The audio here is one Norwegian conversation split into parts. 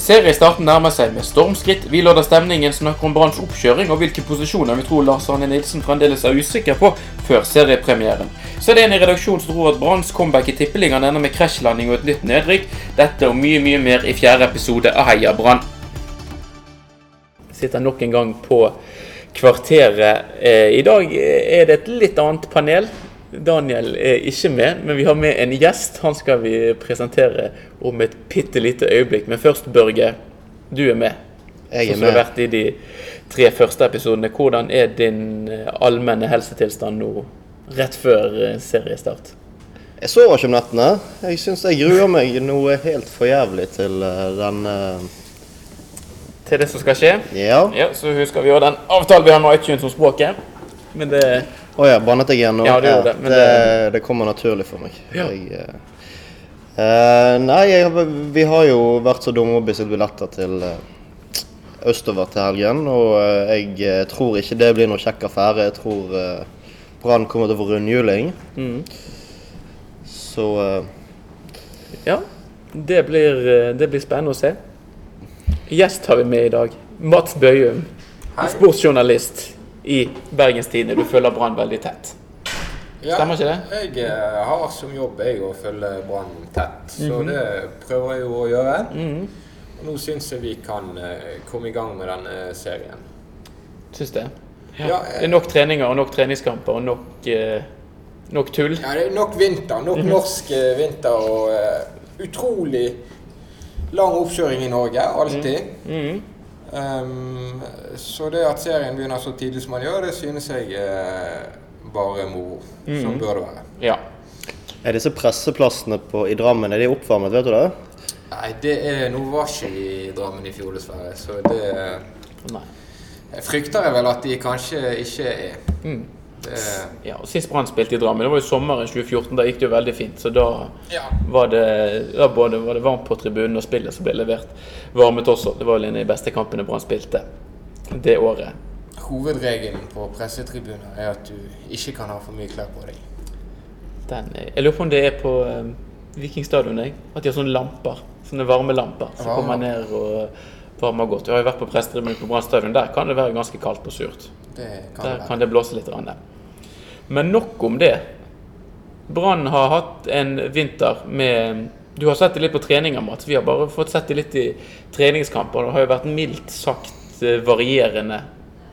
Seriestarten nærmer seg med stormskritt. Vi lodder stemningen, snakker om Branns oppkjøring og hvilke posisjoner vi tror Lars Arne Nilsen fremdeles er usikker på før seriepremieren. Så er det en i redaksjonen som tror at Branns comeback i Tippeligaen ender med krasjlanding og et nytt nedrykk. Dette og mye, mye mer i fjerde episode av Heia Brann. Sitter nok en gang på Kvarteret. Eh, I dag er det et litt annet panel. Daniel er ikke med, men vi har med en gjest. Han skal vi presentere om et bitte lite øyeblikk. Men først, Børge, du er med. Jeg er med. som du har vært i de tre første episodene. Hvordan er din eh, allmenne helsetilstand nå, rett før eh, seriestart? Jeg sover ikke om nettene. Jeg syns jeg gruer meg noe helt for jævlig til eh, den eh, Til det som skal skje. Ja. Ja, Så husker vi òg den avtalen vi har med iTunes om språket. Men det Å ja, bannet jeg igjen nå? Ja, det, det, det- det kommer naturlig for meg. Ja. Jeg, eh, eh, nei, jeg, vi har jo vært så dumme og bestilt billetter til uh, østover til helgen. Og uh, jeg tror ikke det blir noe kjekk affære. Jeg tror uh, Brann kommer til å få rundhjuling. mm. Så Ja, det blir, det blir spennende å se. Gjest har vi med i dag. Mats Bøyum, sportsjournalist i Bergens Tidende. Du følger Brann veldig tett. Stemmer ikke det? Jeg eh, har som jobb jeg å følge Brann tett, så Mhm. det prøver jeg jo å gjøre. Og nå syns jeg vi kan eh, komme i gang med denne serien. Syns det. Ja. Ja, Det er nok treninger og nok treningskamper og nok, eh, nok tull. Ja, det er nok vinter. Nok norsk eh, vinter og uh, utrolig lang oppkjøring i Norge. Alltid. Mm. Um, så det at serien begynner så tidlig som man gjør, det synes jeg er bare moro. som bør det være. Ja. er disse presseplassene på, i Drammen er de oppvarmet, vet du det? Nei, det er noe var ikke i Drammen i fjor, dessverre. Så det Nei. jeg frykter jeg vel at de kanskje ikke er. Mm. Det, Ja, og Sist Brann spilte i Drammen, det var jo sommeren 2014. Da gikk det jo veldig fint. Så da ja. var det, da både var det varmt på tribunen, og spillet som ble levert, varmet også. Det var vel en av de beste kampene Brann spilte det året. Hovedregelen på pressetribuner er at du ikke kan ha for mye klær på deg. Den, eh, jeg lurer på om det er på um, Vikingstadion, jeg. At de har sånne lamper. Sånne varmelamper Varme. kommer ned og varmer godt. Jeg har jo vært på pressetribunen på Brann stadion. Der kan det være ganske kaldt og surt. Det kan Der være. kan det blåse litt. grann. Men nok om det. Brann har hatt en vinter med Du har sett det litt på treninger, Mats. Vi har bare fått sett det litt i treningskamper. Det har jo vært mildt sagt eh, varierende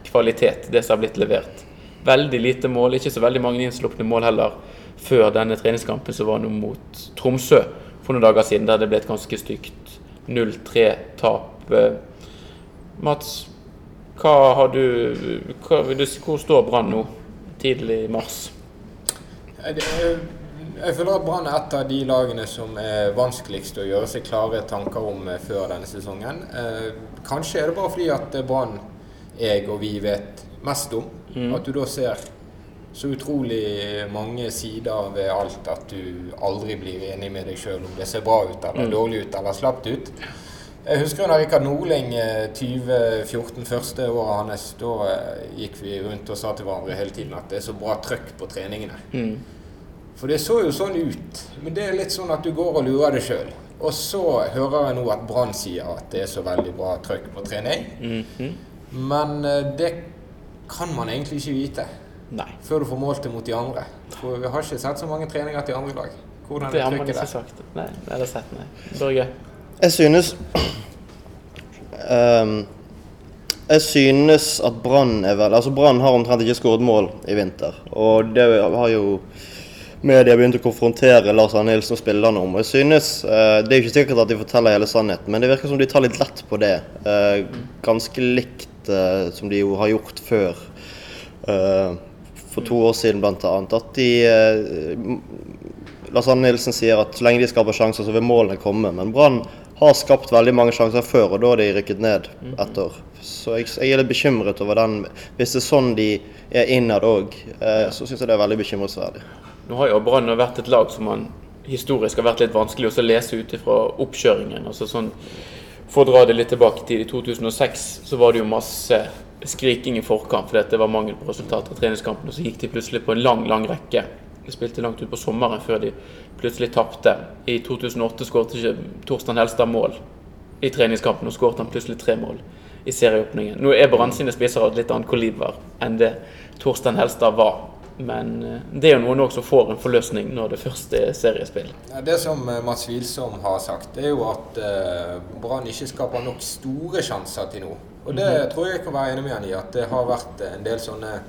kvalitet, det som har blitt levert. Veldig lite mål, ikke så veldig mange innslupne mål heller, før denne treningskampen som var nå mot Tromsø for noen dager siden, der det ble et ganske stygt 0-3-tap. Eh, Mats, hva har du, hva, hvor står Brann nå, tidlig i mars? Jeg, føler at Brann er et av de lagene som er vanskeligst å gjøre seg klare tanker om eh, før denne sesongen. Eh, kanskje er det bare fordi at eh, Brann jeg og vi vet mest om. At du da ser så utrolig mange sider ved alt at du aldri blir enig med deg sjøl om det ser bra ut eller dårlig ut eller slapt ut. Jeg husker da Rikard Norling eh, 2014, første året hans, da eh, gikk vi rundt og sa til hverandre hele tiden at det er så bra trøkk på treningene. For det så jo sånn ut. Men det er litt sånn at du går og lurer deg sjøl. Og så hører jeg nå at Brann sier at det er så veldig bra trøkk på trening. Men eh, det kan man egentlig ikke vite Nei, før du får målt det mot de andre. For vi har ikke sett så mange treninger til andre lag. Hvordan det er har man ikke der? sagt. Nei, det har jeg sett, nei. Børge? Jeg synes um, Jeg synes at Brann er vel Altså, Brann har omtrent ikke skåret mål i vinter. Og det har jo media begynt å konfrontere Lars Arne Nilsen og spillerne om. Og jeg synes uh, Det er jo ikke sikkert at de forteller hele sannheten, men det virker som de tar litt lett på det. Uh, ganske likt uh, som de jo har gjort før. For to år siden, annet. At de Lars Arne Nilsen sier at så lenge de skaper sjanser, så vil målene komme. Men Brann har skapt veldig mange sjanser før, og da har de rykket ned etter. Så jeg, jeg er litt bekymret over den. Hvis det er sånn de er innad òg, eh, så syns jeg det er veldig bekymringsverdig. Nå har jo Brann vært et lag som man historisk har vært litt vanskelig å lese ut ifra oppkjøringen. Altså sånn, for å dra det litt tilbake til i 2006, så var det jo masse skriking i forkant fordi det var mangel på resultater i treningskampene. Så gikk de plutselig på en lang, lang rekke. De spilte langt ut på sommeren før de plutselig tapte. I 2008 skåret ikke Torstein Helstad mål. i treningskampen og skåret han plutselig tre mål i serieåpningen. Nå er Brann sine spisser av et litt annet kaliber enn det Torstein Helstad var. Men eh, det er jo noen som får en forløsning når det først er seriespill. Det som eh, Mats Wilsom har sagt, det er jo at uh, Brann ikke skaper nok store sjanser til nå. Og det -hmm. tror jeg jeg kan være enig med han i. At det har vært en del sånne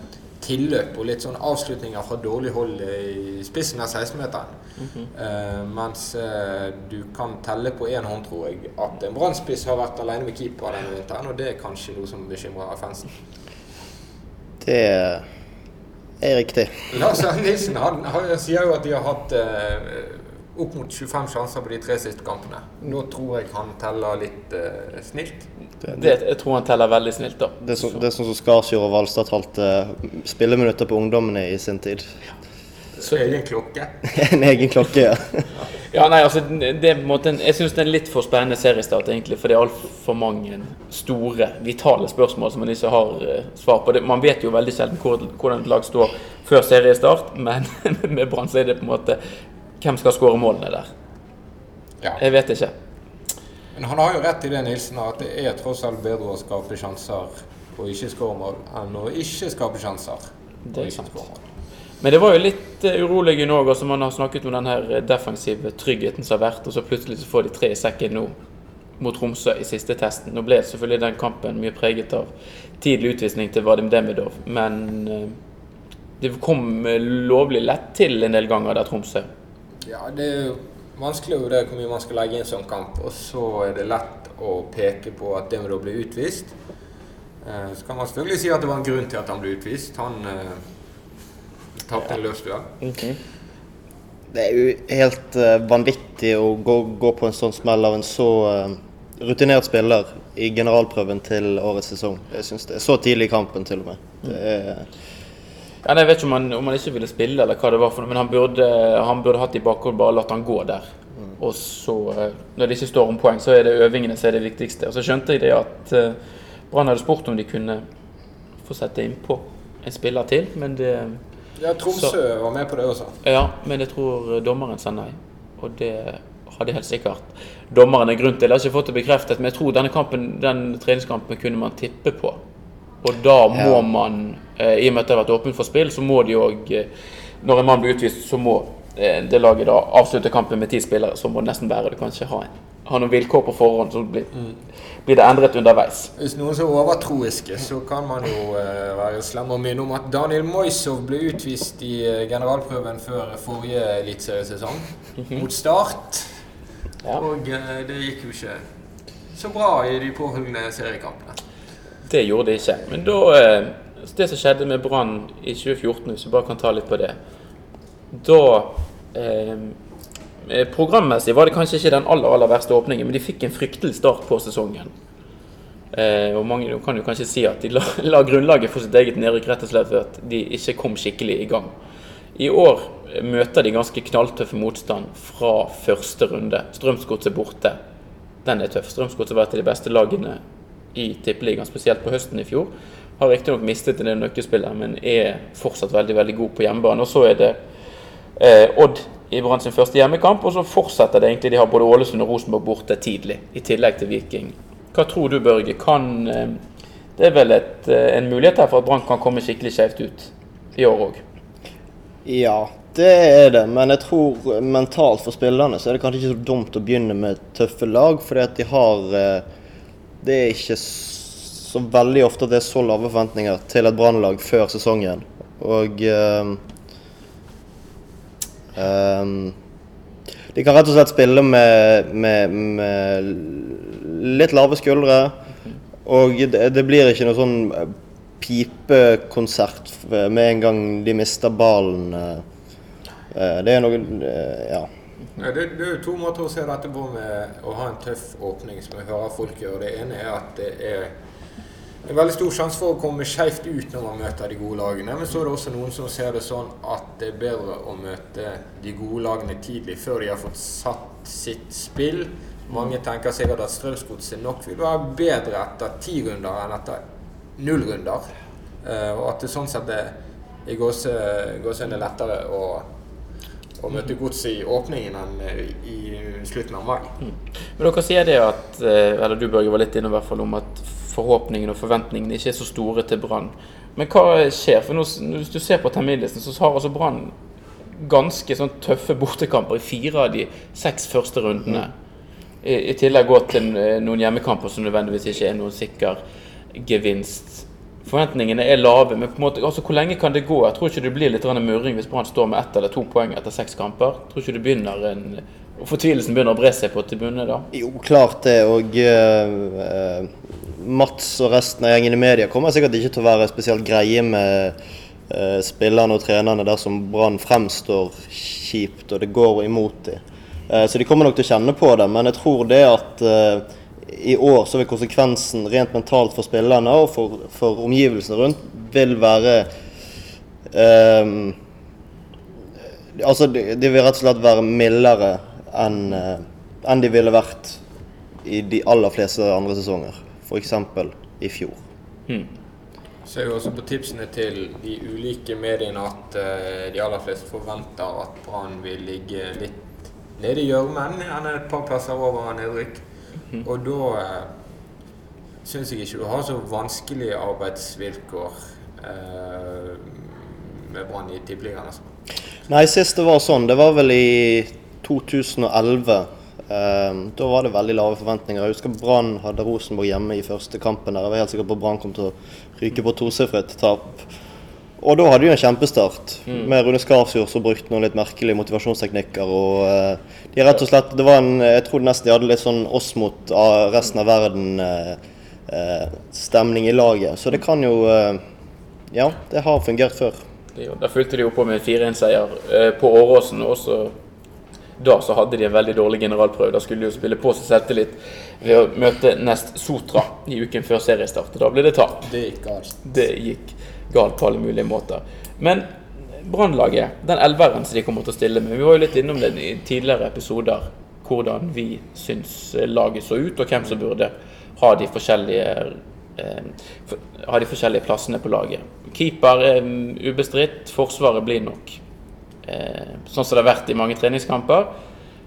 tilløp og litt sånn avslutninger fra dårlig hold i spissen av 16-meteren. Mm -hmm. uh, mens uh, du kan telle på én hånd, tror jeg, at en brannspiss har vært alene med keeper denne vinteren. Og det er kanskje noe som bekymrer fansen. Det er riktig. Lars Nilsen han, han, sier jo at de har hatt uh, opp mot 25 sjanser på de tre siste kampene. Nå tror jeg han teller litt snilt. Det, det, jeg tror han teller veldig snilt, da. Det er, så, det er sånn som Skarsjord og Valstad talte spilleminutter på ungdommene i sin tid. Så egen klokke? en egen klokke, ja. ja, nei, altså, det, måten, Jeg syns det er en litt for spennende seriestart, egentlig. For det er altfor mange store, vitale spørsmål som man ikke har uh, svar på. Det, man vet jo veldig sjelden hvor, hvordan et lag står før seriestart, men med Brann så er det på en måte Hvem skal skåre målene der? Ja. Jeg vet ikke. Men han har jo rett i det, Nilsen, at det er tross alt bedre å skape sjanser og ikke skåre mål, enn å ikke skape sjanser. Det er sant. Men det var jo litt urolig i Norge som man har snakket om den her eh, defensive tryggheten som har vært, og så plutselig så får de tre i sekken nå mot Tromsø i siste testen. Nå ble selvfølgelig den kampen mye preget av tidlig utvisning til Vadim Demidov, men uh, det kom lovlig lett til en del ganger der Tromsø. Ja, det er vanskelig jo det hvor mye man skal legge i en sånn kamp. Og så er det lett å peke på at det må da bli utvist. Eh, så kan man selvfølgelig si at det var en grunn til at han ble utvist. Han eh, tapte en løs duell. Okay. Det er jo helt uh, vanvittig å gå, gå, på en sånn smell av en så uh, rutinert spiller i generalprøven til årets sesong. Jeg synes det er Så tidlig i kampen, til og med. Det er ja, jeg vet ikke om han, om han, ikke ville spille, eller hva det var for noe, men han burde, han burde hatt i bakhodet bare latt han gå der. Mm. Og så, eh, når det ikke står om poeng, så er det øvingene som er det viktigste. Og så skjønte jeg det at uh, Brann hadde spurt om de kunne få sette innpå en spiller til, men det Ja, Tromsø så, var med på det også. Ja, men jeg tror dommeren sa nei. Og det hadde helt sikkert dommeren en grunn til. Jeg har ikke fått det bekreftet, men jeg tror denne kampen, den treningskampen kunne man tippe på. Og da må ja. man, eh, i og med at det har vært åpent for spill, så må de òg eh, Når en mann blir utvist, så må eh, det laget da avslutte kampen med ti spillere. Så må det nesten være Du kan ikke ha, en, ha noen vilkår på forhånd, så blir, mm. blir, det endret underveis. Hvis noen er overtroiske, så kan man jo eh, være slem og minne om at Daniel Moisov ble utvist i generalprøven før forrige eliteseriesesong, mhm. mot Start. Ja. Og eh, det gikk jo ikke så bra i de påfølgende seriekampene. Det gjorde det ikke. Men da eh, Det som skjedde med Brann i 2014, hvis vi bare kan ta litt på det Da eh, eh, Programmessig var det kanskje ikke den aller aller verste åpningen, men de fikk en fryktelig start på sesongen. Eh, og mange kan jo kanskje si at de la, la grunnlaget for sitt eget nedrykk rett og slett ved at de ikke kom skikkelig i gang. I år møter de ganske knalltøffe motstand fra første runde. Strømsgodset borte. Den er tøff. Strømsgodset var et av de beste lagene i Tippeligaen, spesielt på høsten i fjor. Har riktignok mistet en del nøkkelspillere, men er fortsatt veldig veldig god på hjemmebane. Og så er det eh, Odd i Brann sin første hjemmekamp, og så fortsetter det egentlig. De har både Ålesund og Rosenborg borte tidlig, i tillegg til Viking. Hva tror du, Børge? Kan, eh, det er vel et, eh, en mulighet her for at Brann kan komme skikkelig skjevt ut i år òg? Ja, det er det. Men jeg tror mentalt for spillerne så er det kanskje ikke så dumt å begynne med tøffe lag, fordi at de har eh, det er ikke så veldig ofte at det er så lave forventninger til et brannlag før sesongen. Og um, um, De kan rett og slett spille med, med, med litt lave skuldre. Og det, det, blir ikke noe sånn eh, pipekonsert med en gang de mister ballen. Eh, det er noe Ja. Ja, det, det, er jo to måter å se dette på med å ha en tøff åpning, som jeg hører folk gjøre. Det ene er at det er en veldig stor sjanse for å komme skeivt ut når man møter de gode lagene. Men så er det også noen som ser det sånn at det er bedre å møte de gode lagene tidlig, før de har fått satt sitt spill. Mange tenker sikkert at Strømsgodset nok vil være bedre etter ti runder enn etter null runder. Uh, og at det sånn sett er i gåsehudet lettere å å møte Godset i åpningen eh, i slutten av mai. Men dere sier det at eh, Eller du Børge var litt inne i hvert fall om at forhåpningene og forventningene ikke er så store til Brann. Men hva skjer? For nå, hvis du ser på terminlisten, så har altså Brann ganske sånn tøffe bortekamper i fire av de seks første rundene. I, I tillegg gå til eh, noen hjemmekamper som nødvendigvis ikke er noen sikker gevinst. Forventningene er lave, men på en måte, altså, hvor lenge kan det gå? Jeg tror ikke det blir litt murring hvis Brann står med ett eller to poeng etter seks kamper. Jeg tror ikke det begynner en, Fortvilelsen begynner å bre seg på tribunene da. Jo, klart det. Og eh, Mats og resten av gjengen i media kommer sikkert ikke til å være spesielt greie med uh, spillerne og trenerne dersom Brann fremstår kjipt og det går imot dem. Uh, så de kommer nok til å kjenne på det. Men jeg tror det at i år så vil konsekvensen rent mentalt for spillerne og for, for omgivelsene rundt vil være eh, Altså, de, de vil rett og slett være mildere enn eh, enn de ville vært i de aller fleste andre sesonger. F.eks. i fjor. Ser jo også på tipsene til de ulike mediene at uh, de aller fleste forventer at Brann vil ligge litt nede i gjørmen. Gjerne et par plasser over nedrykk. Og da uh, syns jeg ikke du har så vanskelige arbeidsvilkår eh, med Brann i tippeligaen. Altså. Nei, sist det var sånn, det var vel i 2011. Eh, da var det veldig lave forventninger. Jeg husker Brann hadde Rosenborg hjemme i første kampen. der. Jeg var helt sikker på at Brann kom til å ryke på tosifret tap. Og da hadde de en kjempestart. Med Rune Skarsjord som brukte noen litt merkelige motivasjonsteknikker. og uh, de rett og slett, det var en, Jeg tror nesten de hadde litt sånn oss mot ah, resten av verden-stemning i laget. Så det kan jo uh, Ja, det har fungert før. Da fulgte de jo på med 4-1-seier eh, på Åråsen. også da så hadde de en veldig dårlig generalprøve. Da skulle de jo spille på seg selvtillit ved å møte Nest Sotra i uken før seriestart. Da ble det tap. Det gikk galt. Det gikk galt på alle mulige måter. Men Brannlaget, den elveren som de kommer til å stille med Vi var jo litt innom det i tidligere episoder, hvordan vi syns laget så ut, og hvem som burde ha de forskjellige eh, ha de forskjellige plassene på laget. Keeper er mm, ubestridt. Forsvaret blir nok eh, sånn som det har vært i mange treningskamper.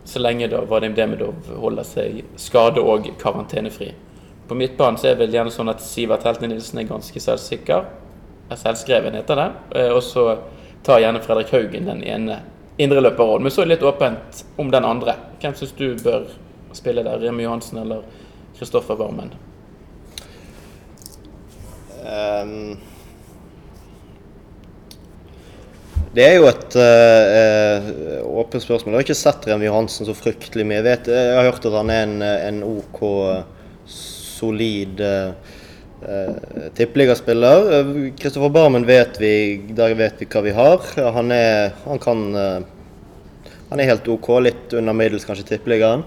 Så lenge da Vadim Demidov holder seg skade- og karantenefri. På midtbanen så er det vel gjerne sånn at Sivert Heltne Nilsen er ganske selvsikker. Er selvskreven, heter det. Eh, Og så tar gjerne Fredrik Haugen den ene indreløperrollen. Men så er det litt åpent om den andre. Hvem syns du bør spille der? Remi Johansen eller Kristoffer Barmen? Um, det er jo et uh, åpent spørsmål. Jeg har ikke sett Remi Johansen så fryktelig mye. Jeg, vet, jeg har hørt at han er en, en OK, solid uh, tippeligaspiller. Eh, Kristoffer Barmen vet vi, der vet vi hva vi har. Han er, han kan eh, Han er helt OK, litt under middels kanskje tippeligaen.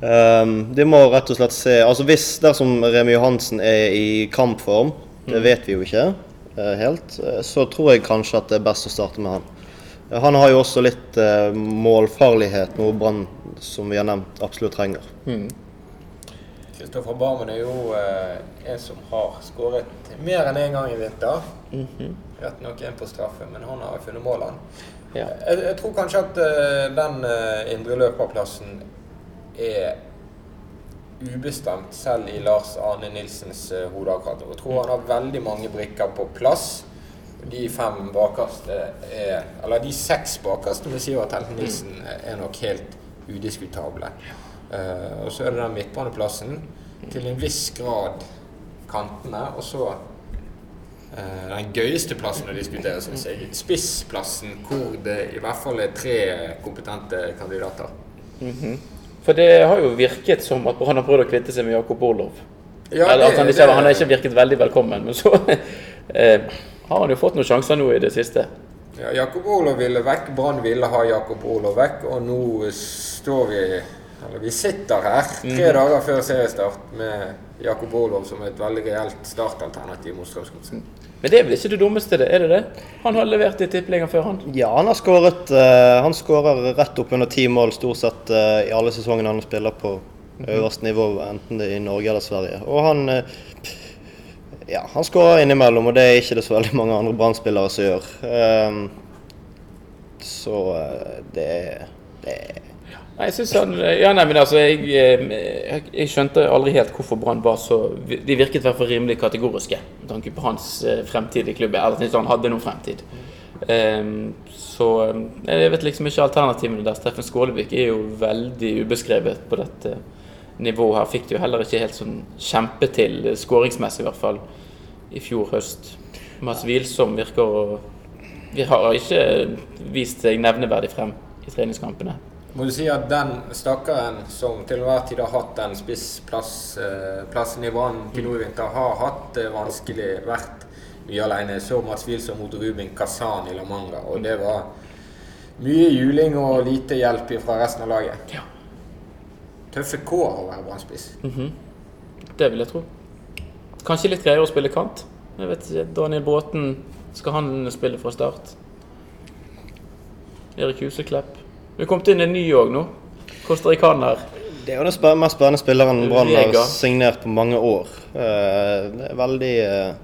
Um, de må rett og slett se Altså Hvis dersom Remi Johansen er i kampform, det vet vi jo ikke uh, helt, eh, så tror jeg kanskje at det er best å starte med han. Eh, han har jo også litt uh, målfarlighet, noe Brann som vi har nevnt absolutt trenger. Kristoffer Barmen er jo eh, en som har skåret mer enn én en gang i vinter. Rett nok én på straffe, men han har funnet målene. Ja. Jeg, jeg tror kanskje at uh, den uh, indreløperplassen er ubestemt selv i Lars Arne Nilsens uh, hode akkurat nå. Jeg tror han har veldig mange brikker på plass. De fem bakerste er Eller de seks bakerste med Sivert Helten Nilsen er nok helt udiskutable. Eh, og så er det den midtbaneplassen. Til en viss grad kantene. Og så uh, den gøyeste plassen å diskutere, syns jeg. Spissplassen, hvor det i hvert fall er tre kompetente kandidater. For det har jo virket som at han har prøvd å kvitte seg med Jakob Orlov. Ja, det- han, ikke, det- han har ikke virket veldig velkommen, men så uh, har han jo fått noen sjanser nå i det siste. Ja, Jakob Orlov ville vekk, Brann ville ha Jakob Orlov vekk, og nå står vi vi sitter her tre dager før seriestart med Jakob Olov som et veldig reelt startalternativ mot Strømsgodset. Men det er vel ikke det dummeste, det? Er det det? Han har levert i tippeligaen før, han. Ja, han har skåret Uh, Han skårer rett opp under ti mål stort sett uh, i alle sesongene han spiller på øverste nivå, enten det er i Norge eller Sverige. Og han uh, Ja, han skårer innimellom, og det er ikke det så veldig mange andre Brann-spillere som gjør. Ehm, Så det det Nei, jeg synes han, ja, nei, men altså, jeg, eh, jeg, jeg skjønte aldri helt hvorfor Brann var så De virket i hvert fall rimelig kategoriske med tanke på hans eh, fremtid i klubben. Eller at han hadde noen fremtid. Um, så eh, jeg vet liksom ikke alternativene der. Steffen Skålevik er jo veldig ubeskrevet på dette nivået her. Fikk det jo heller ikke helt sånn kjempe til, skåringsmessig i hvert fall, i fjor høst. Mads Wilsom virker å Vi har ikke vist seg nevneverdig frem i treningskampene. Må du si at den stakkaren som til enhver tid har hatt den spissplassen i Brann til nå i vinter, har hatt det vanskelig, vært mye alene. Så Mats Wilson mot Rubin Kazan i La Manga, og det var mye juling og lite hjelp fra resten av laget. Ja. Tøffe kår å være Brann-spiss. -hmm. Det vil jeg tro. Kanskje litt greiere å spille kant. Jeg vet ikke, Daniel Bråten, skal han spille fra start? Erik Huseklepp. Vi kommet inn en ny òg nå. Costaricaner. Det er jo den mest spennende spilleren Brann har signert på mange år. Eh, Det er veldig eh,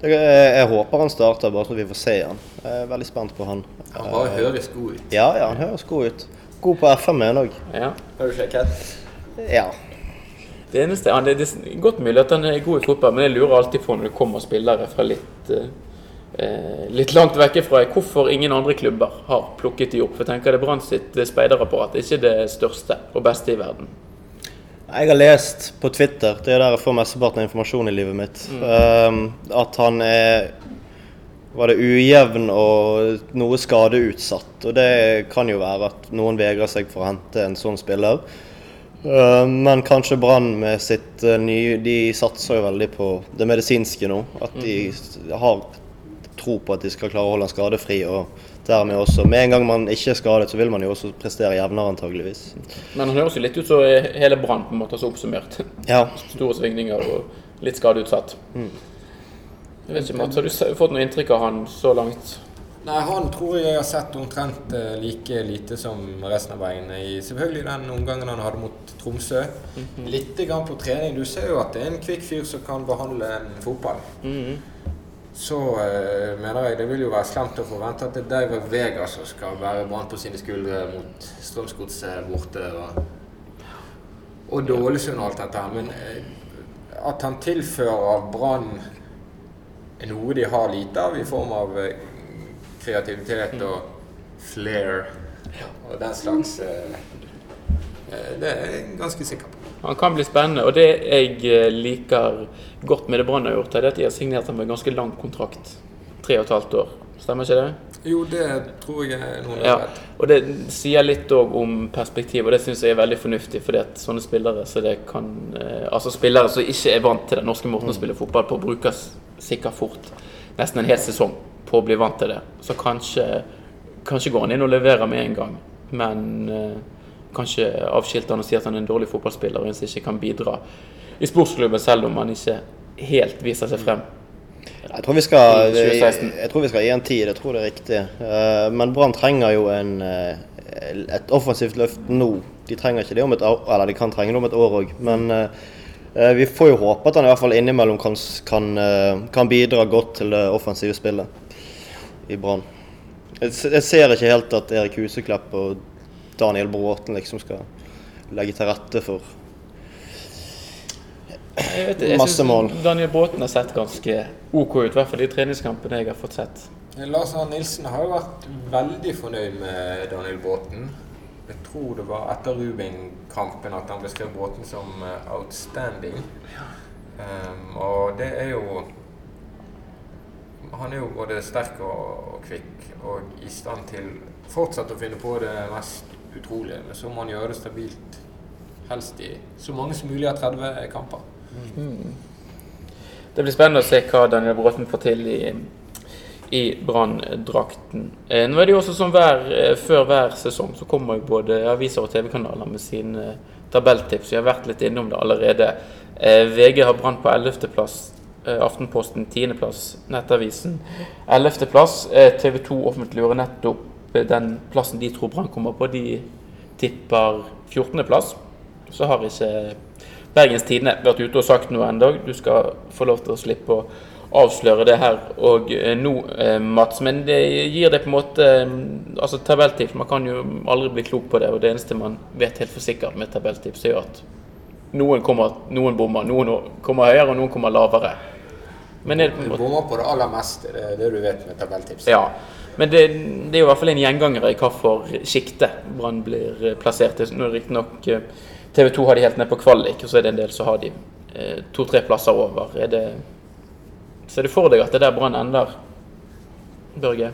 det er, Jeg håper han starter, bare så vi får se han. Jeg er veldig spent på han. Han bare høres god ut. Ja, ja, han høres god ut. God på FM-en òg. Ja. Har du sjekket? Ja. Det eneste, det er godt mulig at han er god i fotball, men jeg lurer alltid på når det kommer spillere fra litt eh, eh, litt langt vekke fra hvorfor ingen andre klubber har plukket de opp. For jeg tenker det Brann sitt eh, speiderapparat er ikke det største og beste i verden. Jeg har lest på Twitter, det er der jeg får mesteparten av informasjon i livet mitt, eh, at han er var det ujevn og noe skadeutsatt. Og det kan jo være at noen vegrer seg for å hente en sånn spiller. Eh, Men kanskje Brann med sitt eh, nye De satser jo veldig på det medisinske nå. At de har tro på at de skal klare å holde han skadefri. Og dermed også Med en gang man ikke er skadet, så vil man jo også prestere jevnere, antageligvis. Men han høres jo litt ut som hele Brann på en måte så oppsummert. Ja. Store svingninger og litt skadeutsatt. Jeg vet ikke, Mats, Har du fått noe inntrykk av han så langt? Nei, han tror jeg har sett omtrent eh, like lite som resten av veiene i selvfølgelig den omgangen han hadde mot Tromsø. Litt grann på trening. Du ser jo at det er en kvikk fyr som kan behandle en fotball. Så eh, mener jeg det vil jo være slemt å forvente at det er David Vega som skal være Brann på sine skuldre mot Strømsgodset borte. Og, og Dålesund og alt dette her. Men eh, at han tilfører Brann noe de har lite av i form av eh, kreativitet og flair og den slags eh, eh, Det er jeg ganske sikker på. Han kan bli spennende. Og det jeg eh, liker godt med det Brann har gjort, er at de har signert ham med en ganske lang kontrakt. Tre og et halvt år. Stemmer ikke det? Jo, det tror jeg er noen Ja, og det sier litt òg om perspektiv, og det syns jeg er veldig fornuftig. fordi at sånne spillere så det kan eh, Altså spillere som ikke er vant til den norske måten å spille fotball på, brukes sikkert fort nesten en hel sesong på å bli vant til det. Så kanskje, kanskje går han inn og leverer med en gang, men eh, kanskje avskilter han og sier at han er en dårlig fotballspiller og ikke kan bidra i sportsklubben, selv om han ikke helt viser seg frem. Jeg tror vi skal, I 2016. jeg tror vi skal gi en tid, jeg tror det er riktig. Eh, Men Brann trenger jo en, eh, et offensivt løft nå. De trenger ikke det om et år, eller de kan trenge det om et år òg. Men eh, vi får jo håpe at han i hvert fall innimellom kan, kan, kan bidra godt til det offensive spillet i Brann. Jeg ser ikke helt at Erik Huseklepp og Daniel Bråten liksom skal legge til rette for Jeg vet, jeg Masse mål. Daniel Bråten har sett ganske OK ut, i hvert fall i treningskampene jeg har fått sett. Lars Arne Nilsen har jo vært veldig fornøyd med Daniel Bråten. Jeg tror det var etter Rubin-kampen at han beskrev Bråten som outstanding. outstanding. Um, og det er jo Han er jo både sterk og, og kvikk og i stand til fortsatt å finne på det mest utrolige. Men så må han gjøre det stabilt. Helst i så mange som mulig av 30 kamper. Det blir spennende å se hva Daniel Bråten får til i, i Brann-drakten. Eh, Nå er det jo også sånn hver, eh, Før hver sesong så kommer jo både aviser og TV-kanaler med sine tabelltips. Vi har vært litt innom det allerede. Eh, VG har Brann på 11.-plass. Eh, Aftenposten 10.-plass. Nettavisen 11.-plass. Eh, TV 2 offentliggjorde nettopp eh, den plassen de tror Brann kommer på. De tipper 14.-plass. Så har ikke Bergens Tidende vært ute og sagt noe ennå. Du skal få lov til å slippe å avsløre det her og eh, nå, eh, Mats. Men det gir det på en måte eh, Altså tabelltips, man kan jo aldri bli klok på det. Og det eneste man vet helt for sikkert med tabelltips, er at noen kommer, noen bommer. Noen kommer høyere, og noen kommer lavere. Men er det på en Du bommer på det aller meste, det er det du vet med tabelltips. Ja. Men det, det er jo i hvert fall en gjenganger i hvilket sjikte Brann blir eh, plassert i. Nå riktignok TV 2 har de helt ned på kvalik, og så er det en del som har de eh, to-tre plasser over. Er det, ser du for deg at det er der Brann ender, Børge?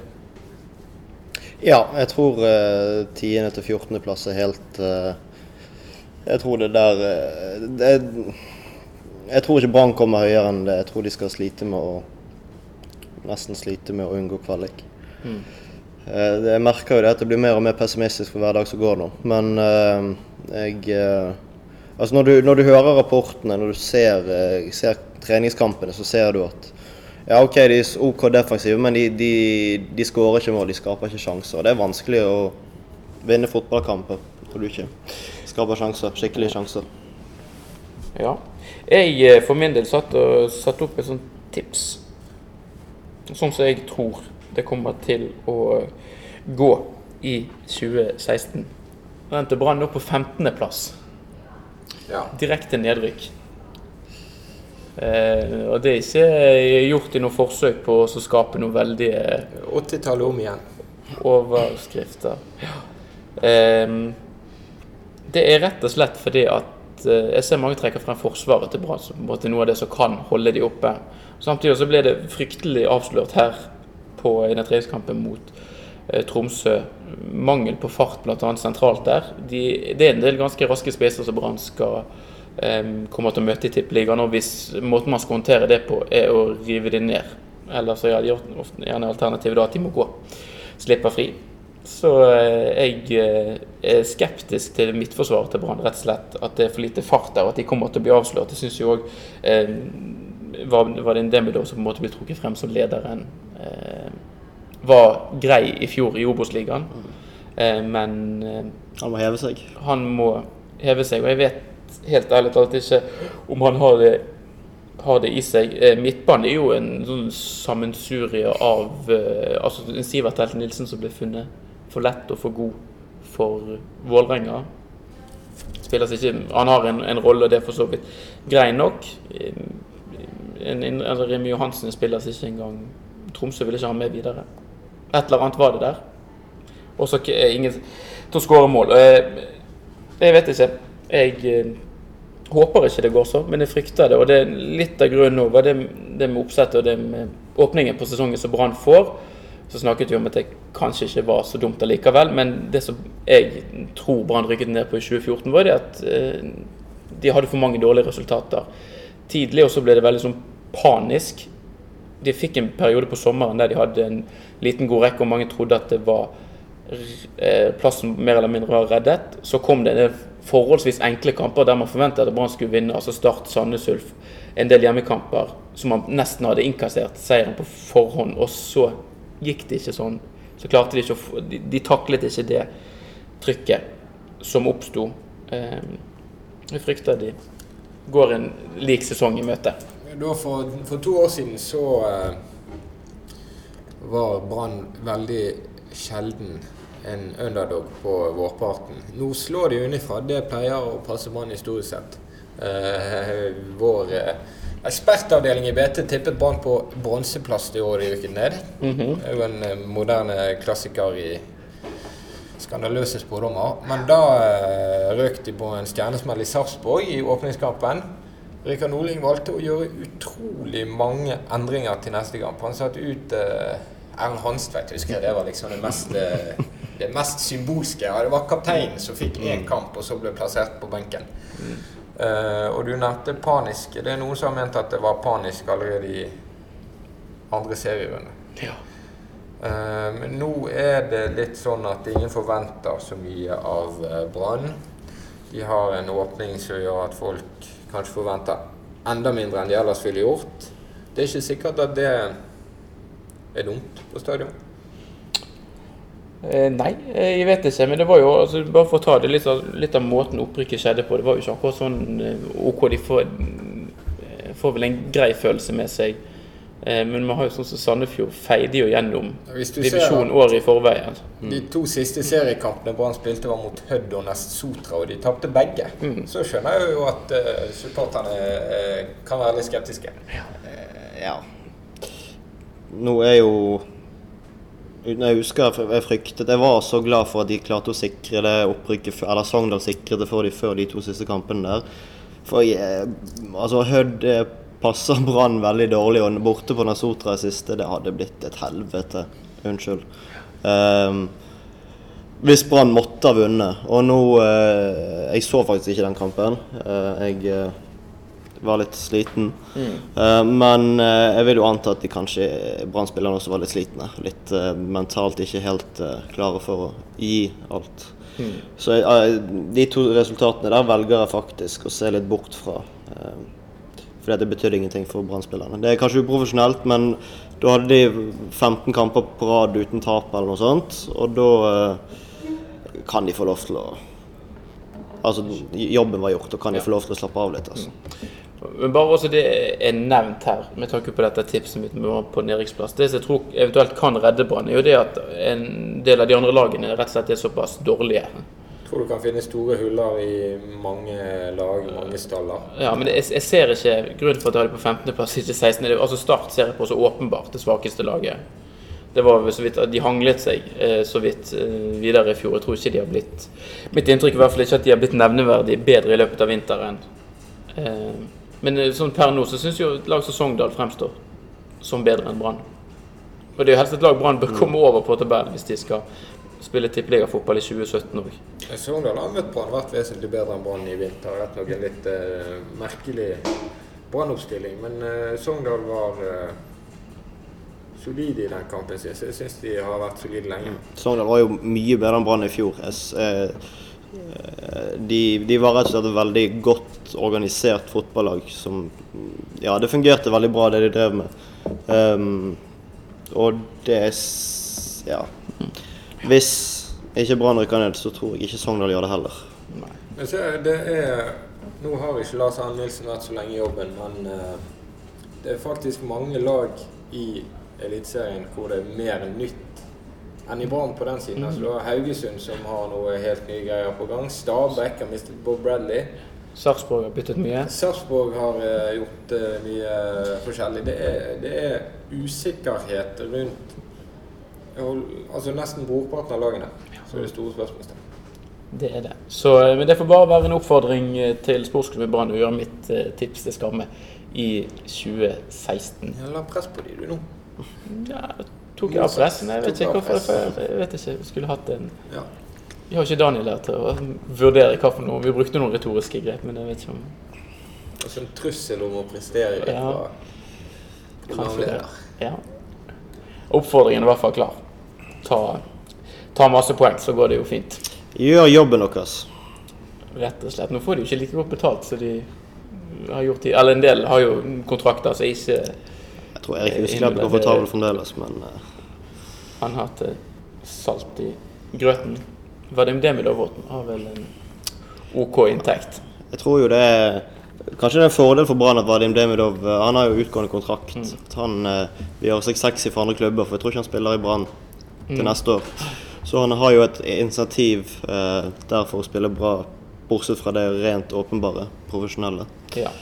Ja, jeg tror uh, 10. til 14. plass er helt eh, Jeg tror det der eh, det, Jeg tror ikke Brann kommer høyere enn det. Jeg tror de skal slite med å Nesten slite med å unngå kvalik. Mm. Eh, jeg merker jo det at det blir mer og mer pessimistisk for hver dag som går nå. Men eh, jeg eh, Altså når du, når du hører rapportene, når du ser, ser treningskampene, så ser du at ja, OK, de er OK defensive, men de, de, de skårer ikke mål, de skaper ikke sjanser. Det er vanskelig å vinne fotballkamper når du ikke skaper sjanser, skikkelige sjanser. Ja. Jeg eh, for min del satt satt opp et sånt tips. Sånn som jeg tror det kommer til å gå i 2016. Den endte Brann opp på 15.-plass. Ja. Direkte nedrykk. Eh, og det er ikke gjort i noe forsøk på å skape noe veldig 80-tallet om igjen. overskrifter. Ehm, det er rett og slett fordi at eh, jeg ser mange trekker frem Forsvaret til Brann en noe av det som kan holde de oppe. Samtidig så ble det fryktelig avslørt her på i den treningskampen mot eh, Tromsø. Mangel på fart bl.a. sentralt der. De, det er en del ganske raske spisser som Brann skal eh, komme til å møte i Tippeligaen. Og hvis måten man skal håndtere det på, er å rive det ned, eller så er gjerne alternativet da at de må gå slipper fri. Så eh, jeg eh, er skeptisk til midtforsvaret til Brann, rett og slett. At det er for lite fart der, og at de kommer til å bli avslørt. Jeg syns jo òg eh, var, var det en Demidov som på en måte ble trukket frem som lederen. Eh, var grei i fjor i Obos-ligaen, eh, men eh, Han må heve seg. han må heve seg. Og jeg vet helt ærlig talt ikke om han har det, har det i seg. Midtbanen er jo en sånn sammensurie av altså Sivert Helt Nilsen som ble funnet for lett og for god for Vålerenga. Han har en, en rolle, og det er for så vidt grei nok. En, en, Remi Johansen spilles ikke engang. Tromsø vil ikke ha med videre. Et eller annet var det der. Og så eh, ingen til å skåre mål. Eh, Jeg vet ikke. Jeg eh, håper ikke det går så, men jeg frykter det. Og det er litt av grunnen nå det, det med oppsettet og det med åpningen på sesongen som Brann får. Så snakket vi om at det kanskje ikke var så dumt allikevel. Men det som jeg tror Brann rykket ned på i 2014, var det at eh, de hadde for mange dårlige resultater tidlig, og så ble det veldig sånn panisk. De fikk en periode på sommeren der de hadde en liten god rekke, og mange trodde at det var eh, plassen mer eller mindre var reddet. Så kom det forholdsvis enkle kamper der man forventet at Brann skulle vinne. altså Start, Sandnes Ulf. En del hjemmekamper som man nesten hadde innkassert seieren på forhånd. Og så gikk det ikke sånn. Så klarte de ikke å få De, de taklet ikke det trykket som oppsto. Eh, jeg frykter de går en lik sesong i møte. For, for to år siden så eh, var Brann veldig sjelden en underdog på vårparten. Nå slår de unnifra. Det pleier å passe Brann historisk sett. Eh, vår eh, ekspertavdeling i BT tippet Brann på bronseplass i år i Uken ned. Det er jo en eh, moderne klassiker i skandaløse spådommer. Men da eh, røk de på en stjernesmell i Sarpsborg i åpningskampen. Rikard Norling valgte å gjøre utrolig mange endringer til neste kamp. Han satte ut eh, Erlend Hanstveit, husker jeg. Det var liksom det mest, det mest symbolske. Ja, det var kapteinen som fikk én kamp, og så ble plassert på benken. Eh, og du nevnte panisk. Det er noen som har ment at det var panisk allerede i andre serierunde. Ja. Eh, Men nå er det litt sånn at ingen forventer så mye av uh, Brann. De har en åpning som gjør at folk kanskje forventer enda mindre enn de ellers ville gjort. Det er ikke sikkert at det er dumt på stadion. Eh, nei, eh, jeg vet ikke. Men det var jo altså, bare for å ta det litt av, litt av måten opprykket skjedde på. Det var jo ikke akkurat sånn eh, OK. De får, eh, får vel en grei følelse med seg Eh, men vi har jo sånn som Sandefjord feide jo gjennom divisjonen året i forveien. De to siste seriekampene Brann spilte, var mot Hødd og Nest Sotra, og de tapte begge. Mm. Så skjønner jeg jo at uh, supporterne uh, kan være litt skeptiske. Ja. Nå er jo Uten jeg husker jeg fryktet Jeg var så glad for at de klarte å sikre det opprykket Eller Sogndal sikret det for de før de to siste kampene der. For jeg, altså Hødd eh, passer Brann veldig dårlig, og borte på Nasotra siste, det hadde blitt et helvete. Unnskyld. Um, hvis Brann måtte ha vunnet. Og nå uh, Jeg så faktisk ikke den kampen. Uh, jeg var litt sliten. Eh, men uh, jeg vil jo anta at de kanskje Brann-spillerne også var litt slitne. Litt uh, mentalt ikke helt eh, klare for å gi alt. Så eh, de to resultatene der velger jeg faktisk å se litt bort fra. eh, fordi det betydde ingenting for Brann-spillerne. Det er kanskje uprofesjonelt, men da hadde de 15 kamper på rad uten tap eller noe sånt. Og da eh, kan de få lov til å Altså, jobben var gjort, og kan de få lov til å slappe av litt. altså. Men bare også det er nevnt her, med tanke på dette tipset mitt med på nedrykksplass. Det som jeg tror eventuelt kan redde Brann, er jo det at en del av de andre lagene rett og slett er såpass dårlige. Tror du kan finne store huller i mange lag, mange staller. Ja, men jeg, jeg ser ikke grunnen for at jeg har det på 15.-plass, ikke 16. Det, altså Start ser jeg på så åpenbart det svakeste laget. Det var så vidt at De hanglet seg eh, så vidt eh, videre i fjor. Jeg tror ikke de har blitt Mitt inntrykk er i hvert fall ikke at de har blitt nevneverdig bedre i løpet av vinteren. Eh, men eh, sånn per nå så syns jo et lag som Sogndal fremstår som bedre enn Brann. Og det er jo helst et lag Brann bør komme over på tabellen hvis de skal spille tippeligafotball i 2017 òg. Sogndal har møtt Brann vært vesentlig bedre enn Brann i vinter. Rett nok en litt uh, merkelig Brann-oppstilling, men uh, Sogndal var uh, solide i den kampen sin. Så jeg syns de har vært solide lenge. Sogndal var jo mye bedre enn Brann i fjor. Jeg De, de var rett og slett et veldig godt organisert fotballag som Ja, det fungerte veldig bra, det de drev med. Um, og det Ja. Hvis ikke Brann rykker ned, så tror jeg ikke Sogndal gjør det heller. Men så det er Nå har ikke Lars Arne Nilsen vært så lenge i jobben, men uh, det er faktisk mange lag i Eliteserien hvor det er mer nytt enn i Brann på den siden. Altså, du har Haugesund som har noe helt nye greier på gang. Stabæk har mistet Bob Bradley. Sarpsborg har byttet mye. Sarpsborg har uh, gjort uh, mye forskjellig. Det er, det er usikkerhet rundt hold- altså nesten brorparten av lagene. Så er det store spørsmålstegn. Det er det. Så, men det får bare være en oppfordring til sportsklubben Brann å gjøre mitt tips til skamme i 2016. Ja, La press på de du nå. Ja, tok jeg av pressen? Jeg vet ikke hvorfor før. Jeg vet ikke. Vi skulle hatt en Ja. Vi har ikke Daniel her til å vurdere hva for noe. Vi brukte noen retoriske grep, men jeg vet ikke om Altså så en trussel om å prestere litt Ja. fra programleder. Ja. Oppfordringen er i hvert fall klar. Ta, ta masse poeng, så går det jo fint. Gjør jobben deres. Rett og slett. Nå får de jo ikke like godt betalt som de har gjort i Eller en del har jo kontrakter som ikke Jeg tror Erik Husklepp er komfortabel fremdeles, men eh, han har hatt eh, salt i grøten. Vadim Demidov-Våten har vel en OK inntekt. jeg tror jo det er Kanskje det er en fordel for Brann at Vadim Demidov eh, Han har jo utgående kontrakt. Han eh, vil gjøre seg sexy for andre klubber, for jeg tror ikke han spiller i Brann til neste år. Så han har jo et initiativ eh, der for å spille bra, bortsett fra det rent åpenbare profesjonelle. Ja.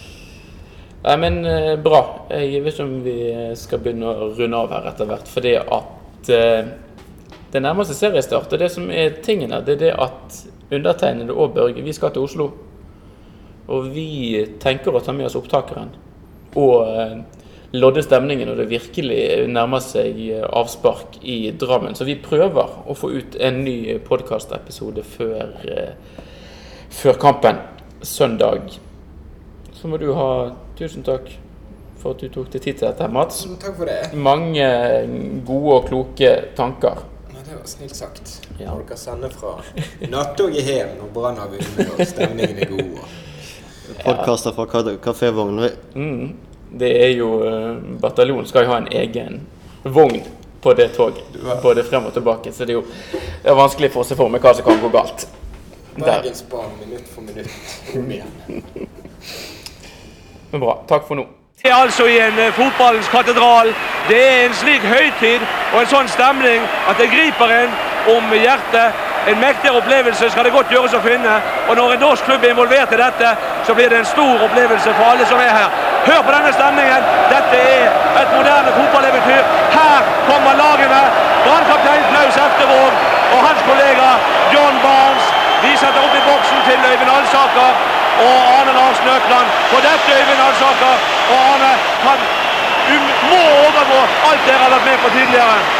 Nei, men eh, bra. Jeg vet ikke om vi skal begynne å runde av her etter hvert. Fordi at eh, det nærmeste seriestart. Og det som er tingen her, det er det at undertegnede og Børge, vi skal til Oslo. Og vi tenker å ta med oss opptakeren. Og eh, lodde stemningen når det virkelig nærmer seg avspark i Drammen. Så vi prøver å få ut en ny podkastepisode før, før kampen søndag. Så må du ha tusen takk for at du tok deg tid til dette, Mats. Takk for det. Mange gode og kloke tanker. Ja, det var snilt sagt. Ja. Folk kan sende fra nattoget hjem når Brann har vunnet og stemningen er god. og- Podkaster fra ka- kafévognen. Mm. Det er jo eh, Bataljonen skal jo ha en egen vogn på det toget. Både frem og tilbake. Så det er jo det er vanskelig for å se for meg hva som kan gå galt. Bergensbanen minutt for minutt. Kom igjen. Men bra. Takk for nå. Det er altså i en eh, fotballens katedral. Det er en slik høytid og en sånn stemning at det griper en om hjertet. En mektigere opplevelse skal det godt gjøres å finne. Og når en norsk klubb er involvert i dette, så blir det en stor opplevelse for alle som er her. Hør på denne stemningen. Dette er et moderne fotballeventyr. Her kommer lagene. Brannkaptein Klaus Eftervåg og hans kollega John Barnes. Vi setter opp i boksen til Øyvind Alsaker og Arne Lars Løkland For dette Øyvind Alsaker og Arne kan, må overgå alt dere har vært med på tidligere.